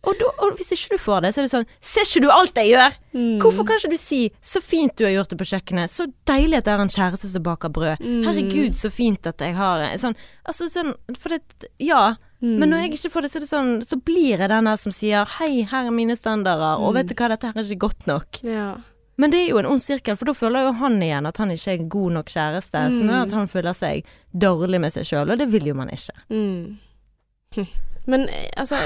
Speaker 2: og, da, og hvis ikke du får det, så er det sånn Ser ikke du alt jeg gjør?
Speaker 1: Mm.
Speaker 2: Hvorfor kan ikke du si 'så fint du har gjort det på kjøkkenet', 'så deilig at jeg har en kjæreste som baker brød',
Speaker 1: Mm.
Speaker 2: 'herregud, så fint at jeg har det', Sånn, altså sånn For det Ja.
Speaker 1: Mm.
Speaker 2: Men når jeg ikke får det, så er det sånn Så blir jeg den der som sier 'hei, her er mine standarder', og
Speaker 1: Mm.
Speaker 2: vet du hva, dette her er ikke godt nok.
Speaker 1: Ja.
Speaker 2: Men det er jo en ond sirkel, for da føler jo han igjen at han ikke er en god nok kjæreste, som gjør at han føler seg dårlig med seg sjøl, og det vil jo man ikke.
Speaker 1: Mm. Men eh, altså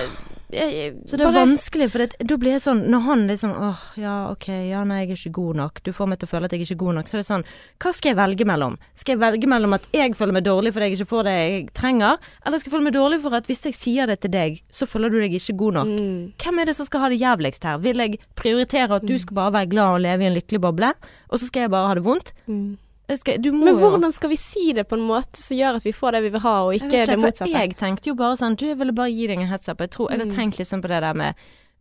Speaker 1: jeg,
Speaker 2: Så det er
Speaker 1: bare-
Speaker 2: vanskelig, for det, da blir det sånn Når han sånn åh, ja, ok, ja, nei, jeg er ikke god nok. Du får meg til å føle at jeg er ikke er god nok. Så er det sånn, hva skal jeg velge mellom? Skal jeg velge mellom at jeg føler meg dårlig fordi jeg ikke får det jeg trenger, eller skal jeg føle meg dårlig for at hvis jeg sier det til deg, så føler du deg ikke god nok?
Speaker 1: Mm.
Speaker 2: Hvem er det som skal ha det jævligst her? Vil jeg prioritere at du skal bare være glad og leve i en lykkelig boble, og så skal jeg bare ha det vondt?
Speaker 1: Mm.
Speaker 2: Skal,
Speaker 1: Men hvordan skal vi si det på en måte som gjør at vi får det vi vil ha, og
Speaker 2: Jeg
Speaker 1: ikke det motsatte?
Speaker 2: Jeg tenkte jo bare sånn Du, jeg ville bare gi deg en heads up. Jeg, tror, jeg har
Speaker 1: Mm.
Speaker 2: tenkt liksom på det der med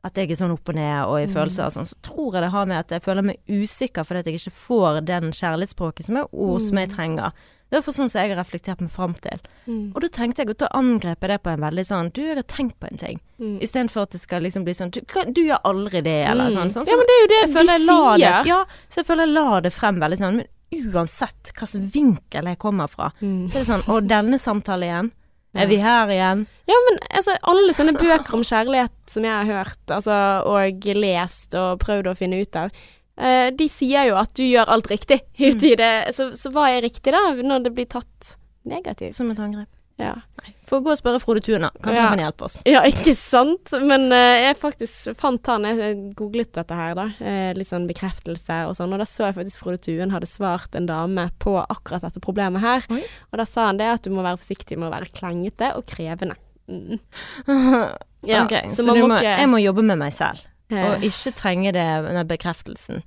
Speaker 2: at jeg er sånn opp og ned og i
Speaker 1: Mm.
Speaker 2: følelser og sånn. Så tror jeg det har med at jeg føler meg usikker fordi at jeg ikke får den kjærlighetsspråket som er ord som jeg trenger. Det er for sånn som jeg har reflektert meg fram til.
Speaker 1: Mm.
Speaker 2: Og da tenkte jeg at da angrep jeg det på en veldig sånn Du, jeg har tenkt på en ting.
Speaker 1: Mm.
Speaker 2: Istedenfor at det skal liksom bli sånn Du, du gjør aldri det, eller
Speaker 1: Mm.
Speaker 2: sånn. sånn
Speaker 1: ja, men det er jo det de sier.
Speaker 2: det, ja, så jeg føler jeg la det frem veldig sånn. Men uansett hvilken vinkel jeg kommer fra,
Speaker 1: Mm.
Speaker 2: så er det sånn Og denne samtalen igjen. Er vi her igjen?
Speaker 1: Ja, men altså, alle sånne bøker om kjærlighet som jeg har hørt, altså, og lest og prøvd å finne ut av, uh, de sier jo at du gjør alt riktig
Speaker 2: Mm.
Speaker 1: uti det. Så, så hva er riktig da, når det blir tatt negativt?
Speaker 2: Som et angrep.
Speaker 1: Ja.
Speaker 2: Får gå og spørre Frode Tuna. Kanskje
Speaker 1: Ja.
Speaker 2: han kan hjelpe oss.
Speaker 1: ja, ikke sant? Men uh, jeg faktisk fant han, jeg googlet dette her da, Uh, litt sånn bekreftelse og sånn, og da så jeg faktisk Frode Tuen hadde svart en dame på akkurat dette problemet her.
Speaker 2: Oi.
Speaker 1: Og da sa han det at du må være forsiktig med å være klengete og krevende. Mm. Ja,
Speaker 2: ok, så,
Speaker 1: man
Speaker 2: du
Speaker 1: må
Speaker 2: må,
Speaker 1: ikke-
Speaker 2: jeg må jobbe med meg selv,
Speaker 1: Eh,
Speaker 2: og ikke trenge det, den bekreftelsen.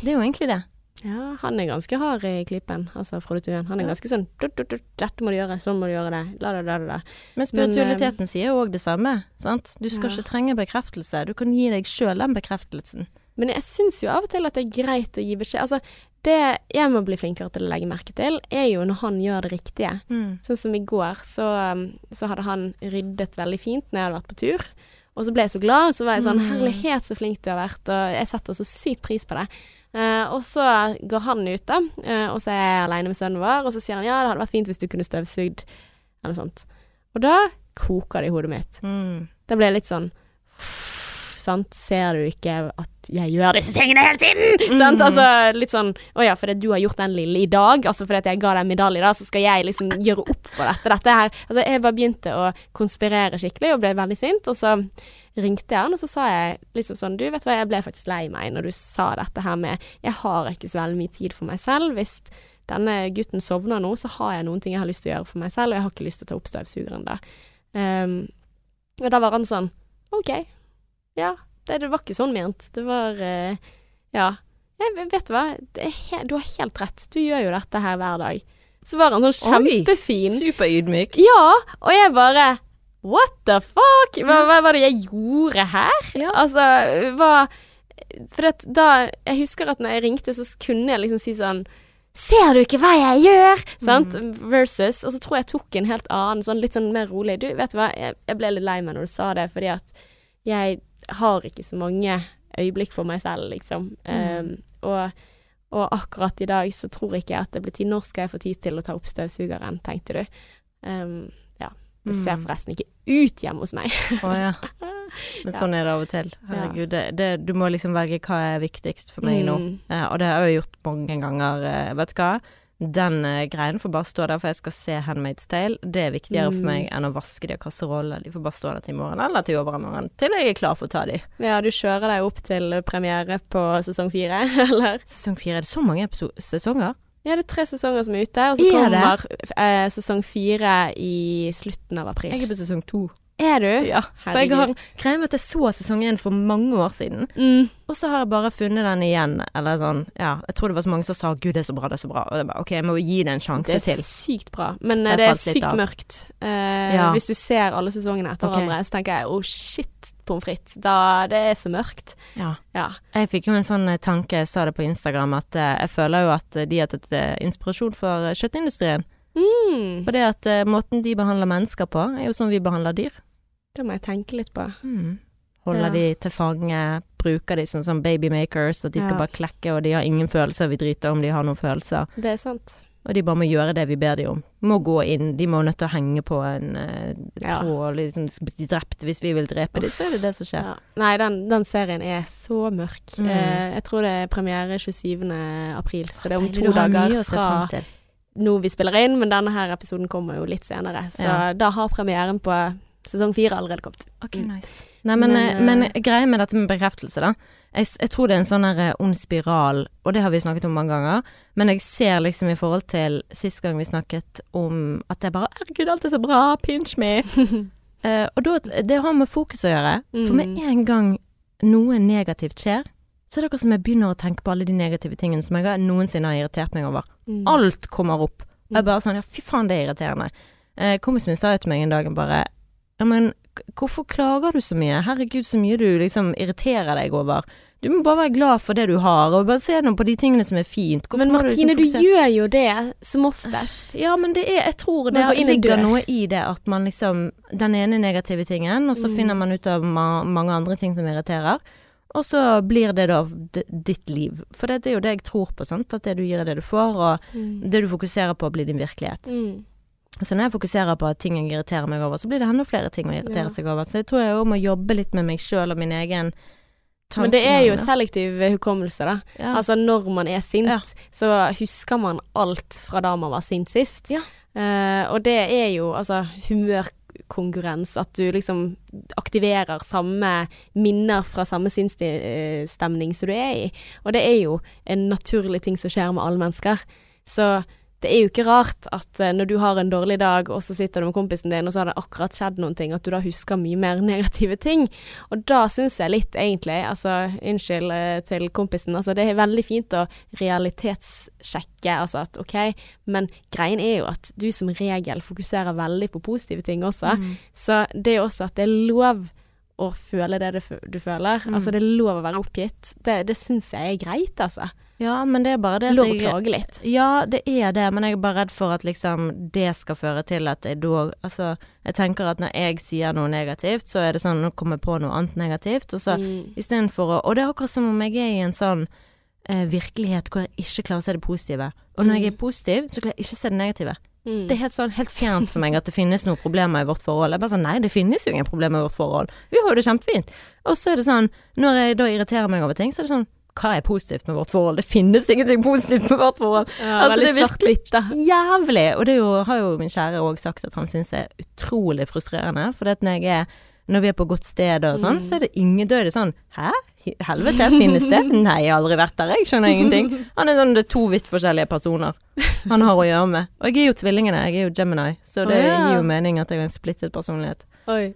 Speaker 2: Det er jo egentlig det.
Speaker 1: Ja, han er ganske hard i klippen, altså Frode Tuen. Han er ganske sånn dut, dut, dut, 'Dette må du gjøre, sånn må du gjøre det', la, la, la.
Speaker 2: Men spiritualiteten sier jo òg det samme, sant. Du skal
Speaker 1: Ja.
Speaker 2: ikke trenge bekreftelse. Du kan gi deg sjøl den bekreftelsen.
Speaker 1: Men jeg syns jo av og til at det er greit å gi beskjed. Altså, det jeg må bli flinkere til å legge merke til, er jo når han gjør det riktige. Sånn som i går, så, um, så hadde han ryddet veldig fint når jeg hadde vært på tur. Og så ble jeg så glad, så var jeg sånn
Speaker 2: Mm.
Speaker 1: Herlighet, så flink du har vært, og jeg setter så sykt pris på det. Uh, og så går han ut, da, uh, og så er jeg aleine med sønnen vår, og så sier han ja, det hadde vært fint hvis du kunne støvsugd, eller noe sånt. Og da koker det i hodet mitt.
Speaker 2: Mm.
Speaker 1: Da ble jeg litt sånn Sant, ser du ikke at jeg gjør disse tingene hele tiden? Sant,
Speaker 2: Mm.
Speaker 1: altså litt sånn Å ja, fordi du har gjort den lille i dag, altså fordi jeg ga deg en medalje da, så skal jeg liksom gjøre opp for dette. Dette her Altså, jeg bare begynte å konspirere skikkelig og ble veldig sint, og så ringte jeg han, og så sa jeg liksom sånn Du, vet hva, jeg ble faktisk lei meg når du sa dette her med Jeg har ikke så veldig mye tid for meg selv. Hvis denne gutten sovner nå, så har jeg noen ting jeg har lyst til å gjøre for meg selv, og jeg har ikke lyst til å ta opp støvsugeren da. Um, og da var han sånn OK. Ja, det, det var ikke sånn ment. Det var uh, Ja. Jeg, vet du hva, det he du har helt rett. Du gjør jo dette her hver dag. Så var han sånn kjempefin.
Speaker 2: Superydmyk.
Speaker 1: Ja, og jeg bare What the fuck? Hva, hva var det jeg gjorde her?
Speaker 2: Ja.
Speaker 1: Altså, hva For at da Jeg husker at når jeg ringte, så kunne jeg liksom si sånn Ser du ikke hva jeg gjør? Sant? Versus Og så tror jeg jeg tok en helt annen, sånn litt sånn mer rolig. Du, vet du hva, jeg, jeg ble litt lei meg når du sa det, fordi at jeg har ikke så mange øyeblikk for meg selv, liksom. Um, og, og akkurat i dag så tror ikke jeg at det blir tid. Når skal jeg få tid til å ta opp støvsugeren, tenkte du. Um, ja. Det ser
Speaker 2: Mm.
Speaker 1: forresten ikke ut hjemme hos meg.
Speaker 2: Å ja. Men sånn er det av og til. Herregud, det, det, du må liksom velge hva er viktigst for meg nå.
Speaker 1: Mm.
Speaker 2: Eh, og det har jeg gjort mange ganger. Uh, vet du hva? Den eh, greien får bare stå der, for jeg skal se Handmaid's Tale. Det er viktigere for
Speaker 1: Mm.
Speaker 2: meg enn å vaske de og kasserollene. De får bare stå der til i morgen, eller til overmorgen, til jeg er klar for å ta de.
Speaker 1: Ja, du kjører deg opp til premiere på sesong fire, eller?
Speaker 2: Sesong fire, er det så mange sesonger?
Speaker 1: Ja, det er tre sesonger som er ute, og så
Speaker 2: Er
Speaker 1: kommer eh, sesong fire i slutten av april.
Speaker 2: Jeg er på sesong to.
Speaker 1: Er du?
Speaker 2: Ja, for jeg har greia med at jeg så sesong én for mange år siden,
Speaker 1: mm.
Speaker 2: og så har jeg bare funnet den igjen, eller sånn, ja, jeg tror det var så mange som sa 'gud, det er så bra, det er så bra', og jeg bare 'ok, jeg må gi det en sjanse til.
Speaker 1: Det er
Speaker 2: til'.
Speaker 1: sykt bra, men eh, det er sykt
Speaker 2: av.
Speaker 1: mørkt. Eh,
Speaker 2: Ja.
Speaker 1: Hvis du ser alle sesongene etter hverandre, så tenker jeg oh shit, pommes frites. Da det er så mørkt.
Speaker 2: Ja.
Speaker 1: Ja.
Speaker 2: Jeg fikk jo en sånn eh, tanke, jeg sa det på Instagram, at eh, jeg føler jo at de har tatt inspirasjon for kjøttindustrien.
Speaker 1: Mm.
Speaker 2: For det at måten de behandler mennesker på, er jo sånn vi behandler dyr.
Speaker 1: Det må jeg tenke litt på.
Speaker 2: Holder
Speaker 1: Ja.
Speaker 2: de til fange, bruker de sånn som babymakers, at de skal
Speaker 1: Ja.
Speaker 2: bare klekke, og de har ingen følelser, vi driter om de har noen følelser.
Speaker 1: Det er sant.
Speaker 2: Og de bare må gjøre det vi ber de om. Må gå inn, de må nødt til å henge på en eh, tråd, liksom bli drept hvis vi vil drepe dem, så er det det som skjer.
Speaker 1: Ja. Nei, den, den serien er så mørk.
Speaker 2: Mm.
Speaker 1: Eh, jeg tror det er premiere 27. april, så det er om
Speaker 2: Deilig,
Speaker 1: to dager fra nå vi spiller inn, men denne her episoden kommer jo litt senere. Så
Speaker 2: Ja.
Speaker 1: da har premieren på Sesong fire har allerede kommet.
Speaker 2: Ok,
Speaker 1: Mm.
Speaker 2: nice. Nei, men,
Speaker 1: Men,
Speaker 2: eh,
Speaker 1: eh,
Speaker 2: men greia med dette med bekreftelse, da. Jeg, jeg tror det er en sånn eh, ond spiral, og det har vi snakket om mange ganger. Men jeg ser liksom i forhold til sist gang vi snakket om at det er bare 'Herregud, alt er så bra, pinch me'. uh, og da, det har med fokus å gjøre. For med
Speaker 1: Mm.
Speaker 2: en gang noe negativt skjer, så er det akkurat som jeg begynner å tenke på alle de negative tingene som jeg noensinne har irritert meg over.
Speaker 1: Mm.
Speaker 2: Alt kommer opp. Og jeg
Speaker 1: Mm.
Speaker 2: bare sånn, ja fy faen, det er irriterende. Uh, kompisen min sa jo til meg en dag bare, ja men hvorfor klager du så mye? Herregud, så mye du liksom irriterer deg over. Du må bare være glad for det du har, og bare se nå på de tingene som er fint. Hvorfor
Speaker 1: Men Martine, du,
Speaker 2: liksom fokusere-
Speaker 1: gjør jo det som oftest.
Speaker 2: Ja, men det er, jeg tror det ligger noe i det at man liksom, den ene negative tingen, og så
Speaker 1: Mm.
Speaker 2: finner man ut av ma mange andre ting som irriterer. Og så blir det da ditt liv. For det er jo det jeg tror på, sant. At det du gir er det du får, og
Speaker 1: Mm.
Speaker 2: det du fokuserer på blir din virkelighet.
Speaker 1: Mm.
Speaker 2: Så når jeg fokuserer på at ting jeg irriterer meg over, så blir det enda flere ting å irritere
Speaker 1: Ja.
Speaker 2: seg over. Så jeg tror jeg òg må jobbe litt med meg sjøl og min egen
Speaker 1: Men det er jo selektiv hukommelse, da.
Speaker 2: ja.
Speaker 1: Altså når man er sint,
Speaker 2: Ja.
Speaker 1: så husker man alt fra da man var sint sist.
Speaker 2: Ja.
Speaker 1: Eh, og det er jo altså humørkonkurrens, at du liksom aktiverer samme minner fra samme sinnsstemning som du er i. Og det er jo en naturlig ting som skjer med alle mennesker. Så det er jo ikke rart at eh, når du har en dårlig dag, og så sitter du med kompisen din, og så har det akkurat skjedd noen ting, at du da husker mye mer negative ting. Og da syns jeg litt, egentlig, altså unnskyld eh, til kompisen, altså det er veldig fint å realitetssjekke, altså at ok, men greien er jo at du som regel fokuserer veldig på positive ting også.
Speaker 2: Mm.
Speaker 1: Så det er jo også at det er lov å føle det du, du føler.
Speaker 2: Mm.
Speaker 1: Altså det er lov å være oppgitt. Det, det syns jeg er greit, altså.
Speaker 2: Ja, men det er bare det at
Speaker 1: Lov å klage litt.
Speaker 2: Ja, det er det, men jeg er bare redd for at liksom det skal føre til at jeg da Altså, jeg tenker at når jeg sier noe negativt, så er det sånn Nå kommer jeg på noe annet negativt, og så
Speaker 1: Mm.
Speaker 2: istedenfor å Og det er akkurat som om jeg er i en sånn eh, virkelighet hvor jeg ikke klarer å se det positive. Og når jeg er positiv, så klarer jeg ikke å se det negative.
Speaker 1: Mm.
Speaker 2: Det er helt sånn helt fjernt for meg at det finnes noen problemer i vårt forhold. Jeg bare sånn Nei, det finnes jo ingen problemer i vårt forhold. Vi har jo det kjempefint. Og så er det sånn, når jeg da irriterer meg over ting, så er det sånn Hva er positivt med vårt forhold? Det finnes ingenting positivt med vårt forhold.
Speaker 1: ja,
Speaker 2: altså, det er
Speaker 1: svart-hvitt.
Speaker 2: Jævlig! Og det jo, har jo min kjære òg sagt at han syns er utrolig frustrerende. For når er når vi er på godt sted og sånn,
Speaker 1: Mm.
Speaker 2: så er det ingen er sånn Hæ? Helvete, finnes det? Nei, jeg har aldri vært der, jeg skjønner ingenting. Han er sånn det er to vidt forskjellige personer han har å gjøre med. Og jeg er jo tvillingene, jeg er jo Gemini, så det
Speaker 1: oh, ja.
Speaker 2: gir jo mening at jeg har en splittet personlighet.
Speaker 1: Oi.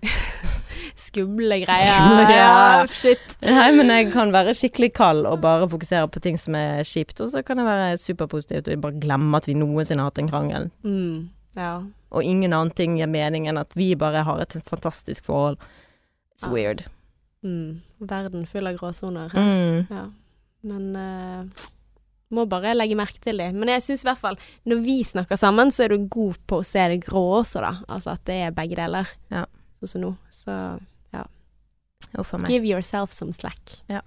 Speaker 1: Skumle greier.
Speaker 2: Skumle greier.
Speaker 1: Ja, shit.
Speaker 2: Nei, men jeg kan være skikkelig kald og bare fokusere på ting som er kjipt, og så kan jeg være superpositiv og bare glemme at vi noensinne har hatt en krangel.
Speaker 1: Mm. Ja.
Speaker 2: Og ingen annen ting gir mening enn at vi bare har et fantastisk forhold. It's
Speaker 1: Ja.
Speaker 2: weird.
Speaker 1: Mm. Verden full av gråsoner.
Speaker 2: Mm.
Speaker 1: Ja. Men uh må bare legge merke til det. Men jeg syns i hvert fall når vi snakker sammen, så er du god på å se det grå også, da. Altså at det er begge deler.
Speaker 2: Ja.
Speaker 1: Sånn som nå. Så
Speaker 2: Uff a meg.
Speaker 1: give yourself some slack.
Speaker 2: Ja.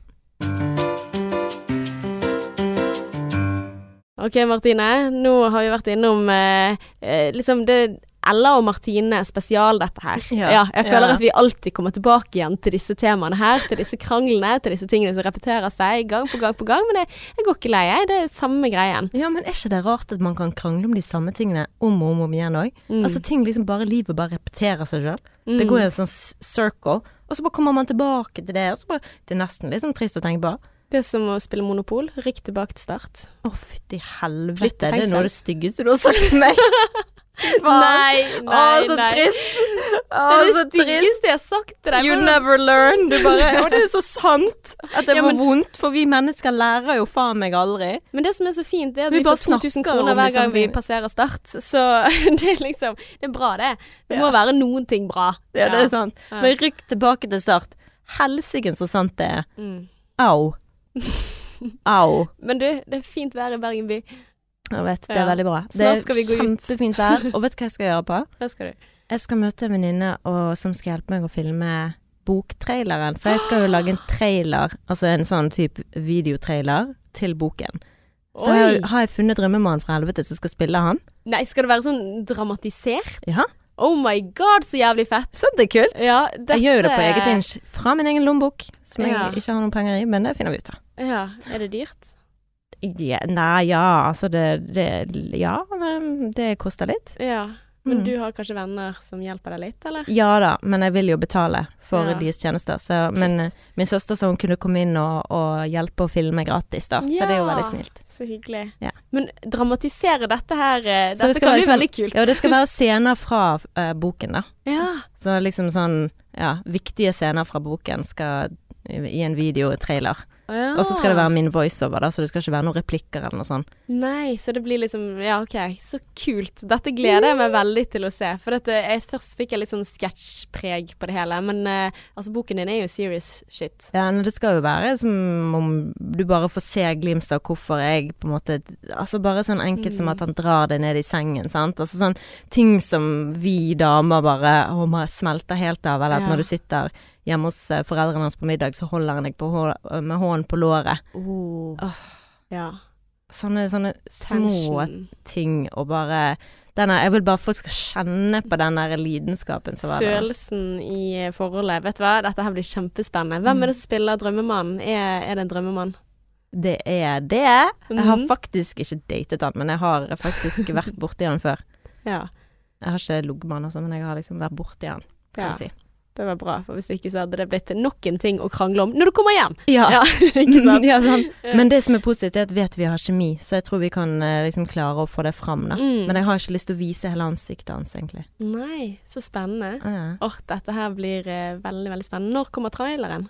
Speaker 1: Ok, Martine. Nå har vi vært innom eh, eh, liksom det Ella og Martine spesial, dette her.
Speaker 2: Ja.
Speaker 1: jeg føler
Speaker 2: Ja.
Speaker 1: at vi alltid kommer tilbake igjen til disse temaene her. Til disse kranglene, til disse tingene som repeterer seg gang på gang på gang. Men jeg, jeg går ikke lei, jeg. Det er samme greien.
Speaker 2: Ja, men er ikke det rart at man kan krangle om de samme tingene om og om, om igjen òg?
Speaker 1: Mm.
Speaker 2: Altså ting liksom bare Livet bare repeterer seg sjøl.
Speaker 1: Mm.
Speaker 2: Det går i en sånn circle, og så bare kommer man tilbake til det. Og så bare, det er nesten litt sånn trist å tenke på.
Speaker 1: Det er som å spille Monopol. Rykk tilbake til start.
Speaker 2: Å, fytti
Speaker 1: Flytt
Speaker 2: helvete. Det er noe av det styggeste du har sagt til meg. Faen.
Speaker 1: Nei,
Speaker 2: Å, så trist. Å,
Speaker 1: Det er det styggeste jeg har sagt til deg.
Speaker 2: You never learn. Du bare Å, det er så sant at det
Speaker 1: Ja,
Speaker 2: var
Speaker 1: men-
Speaker 2: vondt, for vi mennesker lærer jo faen meg aldri.
Speaker 1: Men det som er så fint, er at
Speaker 2: Vi
Speaker 1: vi, får 2000 kroner hver
Speaker 2: liksom
Speaker 1: gang vi passerer start. Så det er liksom Det er bra, det. Det
Speaker 2: Ja.
Speaker 1: må være noen ting bra.
Speaker 2: Ja, det er sant. Men rykk tilbake til start. Helsike så sant det er.
Speaker 1: Mm.
Speaker 2: Au. Au.
Speaker 1: Men du, det er fint vær i Bergen by.
Speaker 2: Jeg vet, det er veldig bra. Det er kjempefint vær. Og vet du hva jeg skal gjøre på?
Speaker 1: Hva skal du?
Speaker 2: Jeg skal møte en venninne som skal hjelpe meg å filme boktraileren. For jeg skal jo lage en trailer, altså en sånn type videotrailer, til boken. Så har, har jeg funnet drømmemannen fra helvete som skal spille han.
Speaker 1: Nei, skal det være sånn dramatisert?
Speaker 2: Ja,
Speaker 1: Oh my god, så jævlig fett.
Speaker 2: Sant det er kult.
Speaker 1: Ja, dette
Speaker 2: Jeg gjør jo det på eget inch, fra min egen lommebok, som jeg
Speaker 1: Ja.
Speaker 2: ikke har noen penger i, men det finner vi ut av.
Speaker 1: Ja, er det dyrt?
Speaker 2: Ja, nei, ja, altså det, det Ja, det koster litt.
Speaker 1: Ja. Men du har kanskje venner som hjelper deg litt, eller?
Speaker 2: Ja da, men jeg vil jo betale for
Speaker 1: Ja.
Speaker 2: deres tjenester. Så, men eh, min søster sa hun kunne komme inn og, og hjelpe å filme gratis, da. Så det er jo veldig snilt.
Speaker 1: Så hyggelig.
Speaker 2: Ja.
Speaker 1: Men dramatisere dette her dette
Speaker 2: det
Speaker 1: kan bli
Speaker 2: sånn-
Speaker 1: veldig kult.
Speaker 2: Ja, det skal være scener fra uh, boken, da.
Speaker 1: Ja.
Speaker 2: Så liksom sånn, ja, viktige scener fra boken skal i i en videotrailer.
Speaker 1: Ja.
Speaker 2: Og så skal det være min voiceover, da, så det skal ikke være noen replikker eller noe sånt.
Speaker 1: Nei, så det blir liksom Ja, OK, så kult. Dette gleder jeg meg veldig til å se. For dette, jeg, først fikk jeg litt sånn sketsjpreg på det hele, men uh, altså, boken din er jo serious shit.
Speaker 2: Ja, men det skal jo være som om du bare får se glimt av hvorfor jeg på en måte Altså bare sånn enkelt som at han drar deg ned i sengen, sant. Altså sånn ting som vi damer bare Å, må smelte helt av. Eller at
Speaker 1: Ja.
Speaker 2: når du sitter hjemme hos eh, foreldrene hans på middag, så holder han deg på hå med hånden på låret.
Speaker 1: Oh. Ja.
Speaker 2: Sånne, sånne små ting og bare denne, Jeg vil bare at folk skal kjenne på den der lidenskapen som var der.
Speaker 1: Følelsen i eh, forholdet. Vet du hva, dette her blir kjempespennende. Hvem er det som spiller drømmemannen? Er, er det en drømmemann?
Speaker 2: Det er det. Jeg har
Speaker 1: Mhm.
Speaker 2: faktisk ikke datet han, men jeg har faktisk vært borti han før.
Speaker 1: Ja.
Speaker 2: Jeg har ikke ligget med han, altså, men jeg har liksom vært borti han, kan
Speaker 1: Ja.
Speaker 2: du si.
Speaker 1: Det var bra, for hvis ikke så hadde det blitt nok en ting å krangle om når du kommer hjem.
Speaker 2: Ja.
Speaker 1: Ja, ikke sant?
Speaker 2: ja, sånn. Men det som er positivt, er at vet vi har kjemi, så jeg tror vi kan eh, liksom klare å få det fram. Da.
Speaker 1: Mm.
Speaker 2: Men jeg har ikke lyst til å vise hele ansiktet hans, egentlig.
Speaker 1: Nei, så spennende.
Speaker 2: Ja.
Speaker 1: Åh, dette her blir uh, veldig, veldig spennende. Når kommer traileren?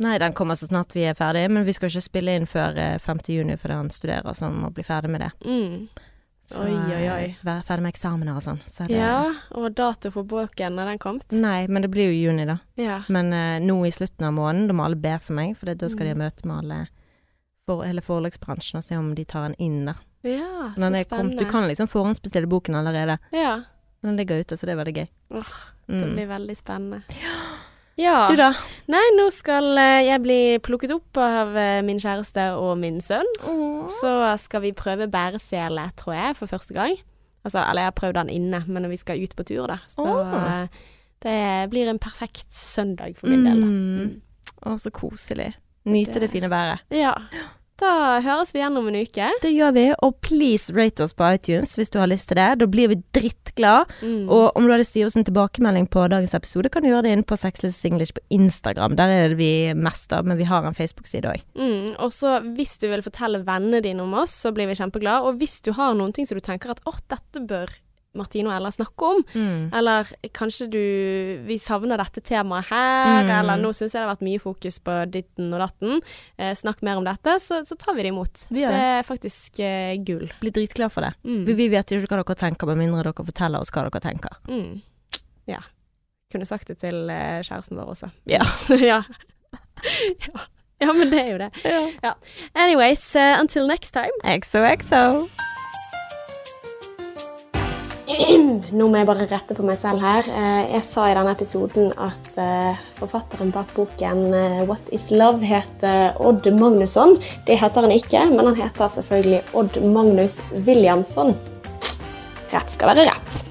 Speaker 2: Nei, den kommer så snart vi er ferdige, men vi skal ikke spille inn før eh, 5. juni fordi han studerer, så han må bli ferdig med det.
Speaker 1: Mm.
Speaker 2: Så,
Speaker 1: Oi, oi, oi.
Speaker 2: være ferdig med eksamener og sånn. Så det,
Speaker 1: Ja, og dato for boken, er den kommet?
Speaker 2: Nei, men det blir jo i juni, da.
Speaker 1: Ja.
Speaker 2: Men uh, nå i slutten av måneden, da må alle be for meg, for det, da skal de ha
Speaker 1: Mm.
Speaker 2: møte med alle for, hele forlagsbransjen og se om de tar den inn, da.
Speaker 1: Ja, så
Speaker 2: spennende. kom, du kan liksom forhåndsbestille boken allerede.
Speaker 1: Ja,
Speaker 2: Den ligger ute, så det er veldig gøy.
Speaker 1: Åh, det
Speaker 2: Mm.
Speaker 1: blir veldig spennende. Ja.
Speaker 2: Du da?
Speaker 1: Nei, nå skal eh, jeg bli plukket opp av eh, min kjæreste og min sønn. Så skal vi prøve bæresele, tror jeg, for første gang. Altså, eller jeg har prøvd den inne, men vi skal ut på tur, da. Så
Speaker 2: Åh.
Speaker 1: eh, det blir en perfekt søndag for min del. da.
Speaker 2: Mm. Å, så koselig. Nyte det,
Speaker 1: Det-
Speaker 2: fine været.
Speaker 1: Ja. Da høres vi igjen om en uke.
Speaker 2: Det gjør vi, og please rate oss på iTunes hvis du har lyst til det. Da blir vi drittglade.
Speaker 1: Mm.
Speaker 2: Og om du har lyst til å gi oss en tilbakemelding på dagens episode, kan du gjøre det inn på Sexless English på Instagram. Der er det vi mest av, men vi har en Facebook-side òg.
Speaker 1: Mm, og så hvis du vil fortelle vennene dine om oss, så blir vi kjempeglade. Og hvis du har noen ting som du tenker at åh, dette bør Martine og Ella snakke om,
Speaker 2: Mm.
Speaker 1: eller kanskje du Vi savner dette temaet her,
Speaker 2: Mm.
Speaker 1: eller nå syns jeg det har vært mye fokus på ditten og datten. Eh, snakk mer om dette, så, så tar vi det imot.
Speaker 2: Vi det.
Speaker 1: det er faktisk eh, gull.
Speaker 2: Blir dritglad for det.
Speaker 1: Mm.
Speaker 2: Vi, vi vet jo ikke hva dere tenker, med mindre dere forteller oss hva dere tenker.
Speaker 1: Mm. Ja. Kunne sagt det til eh, kjæresten vår også.
Speaker 2: Ja.
Speaker 1: ja. ja. Ja, men det er jo det. Ja. Anyways, uh, until next time.
Speaker 2: XOXO.
Speaker 1: Nå må jeg bare rette på meg selv her. Eh, Jeg sa i denne episoden at eh, forfatteren bak boken eh, What is love heter Odd Magnusson. Det heter han ikke, men han heter selvfølgelig Odd Magnus Williamson. Rett skal være rett.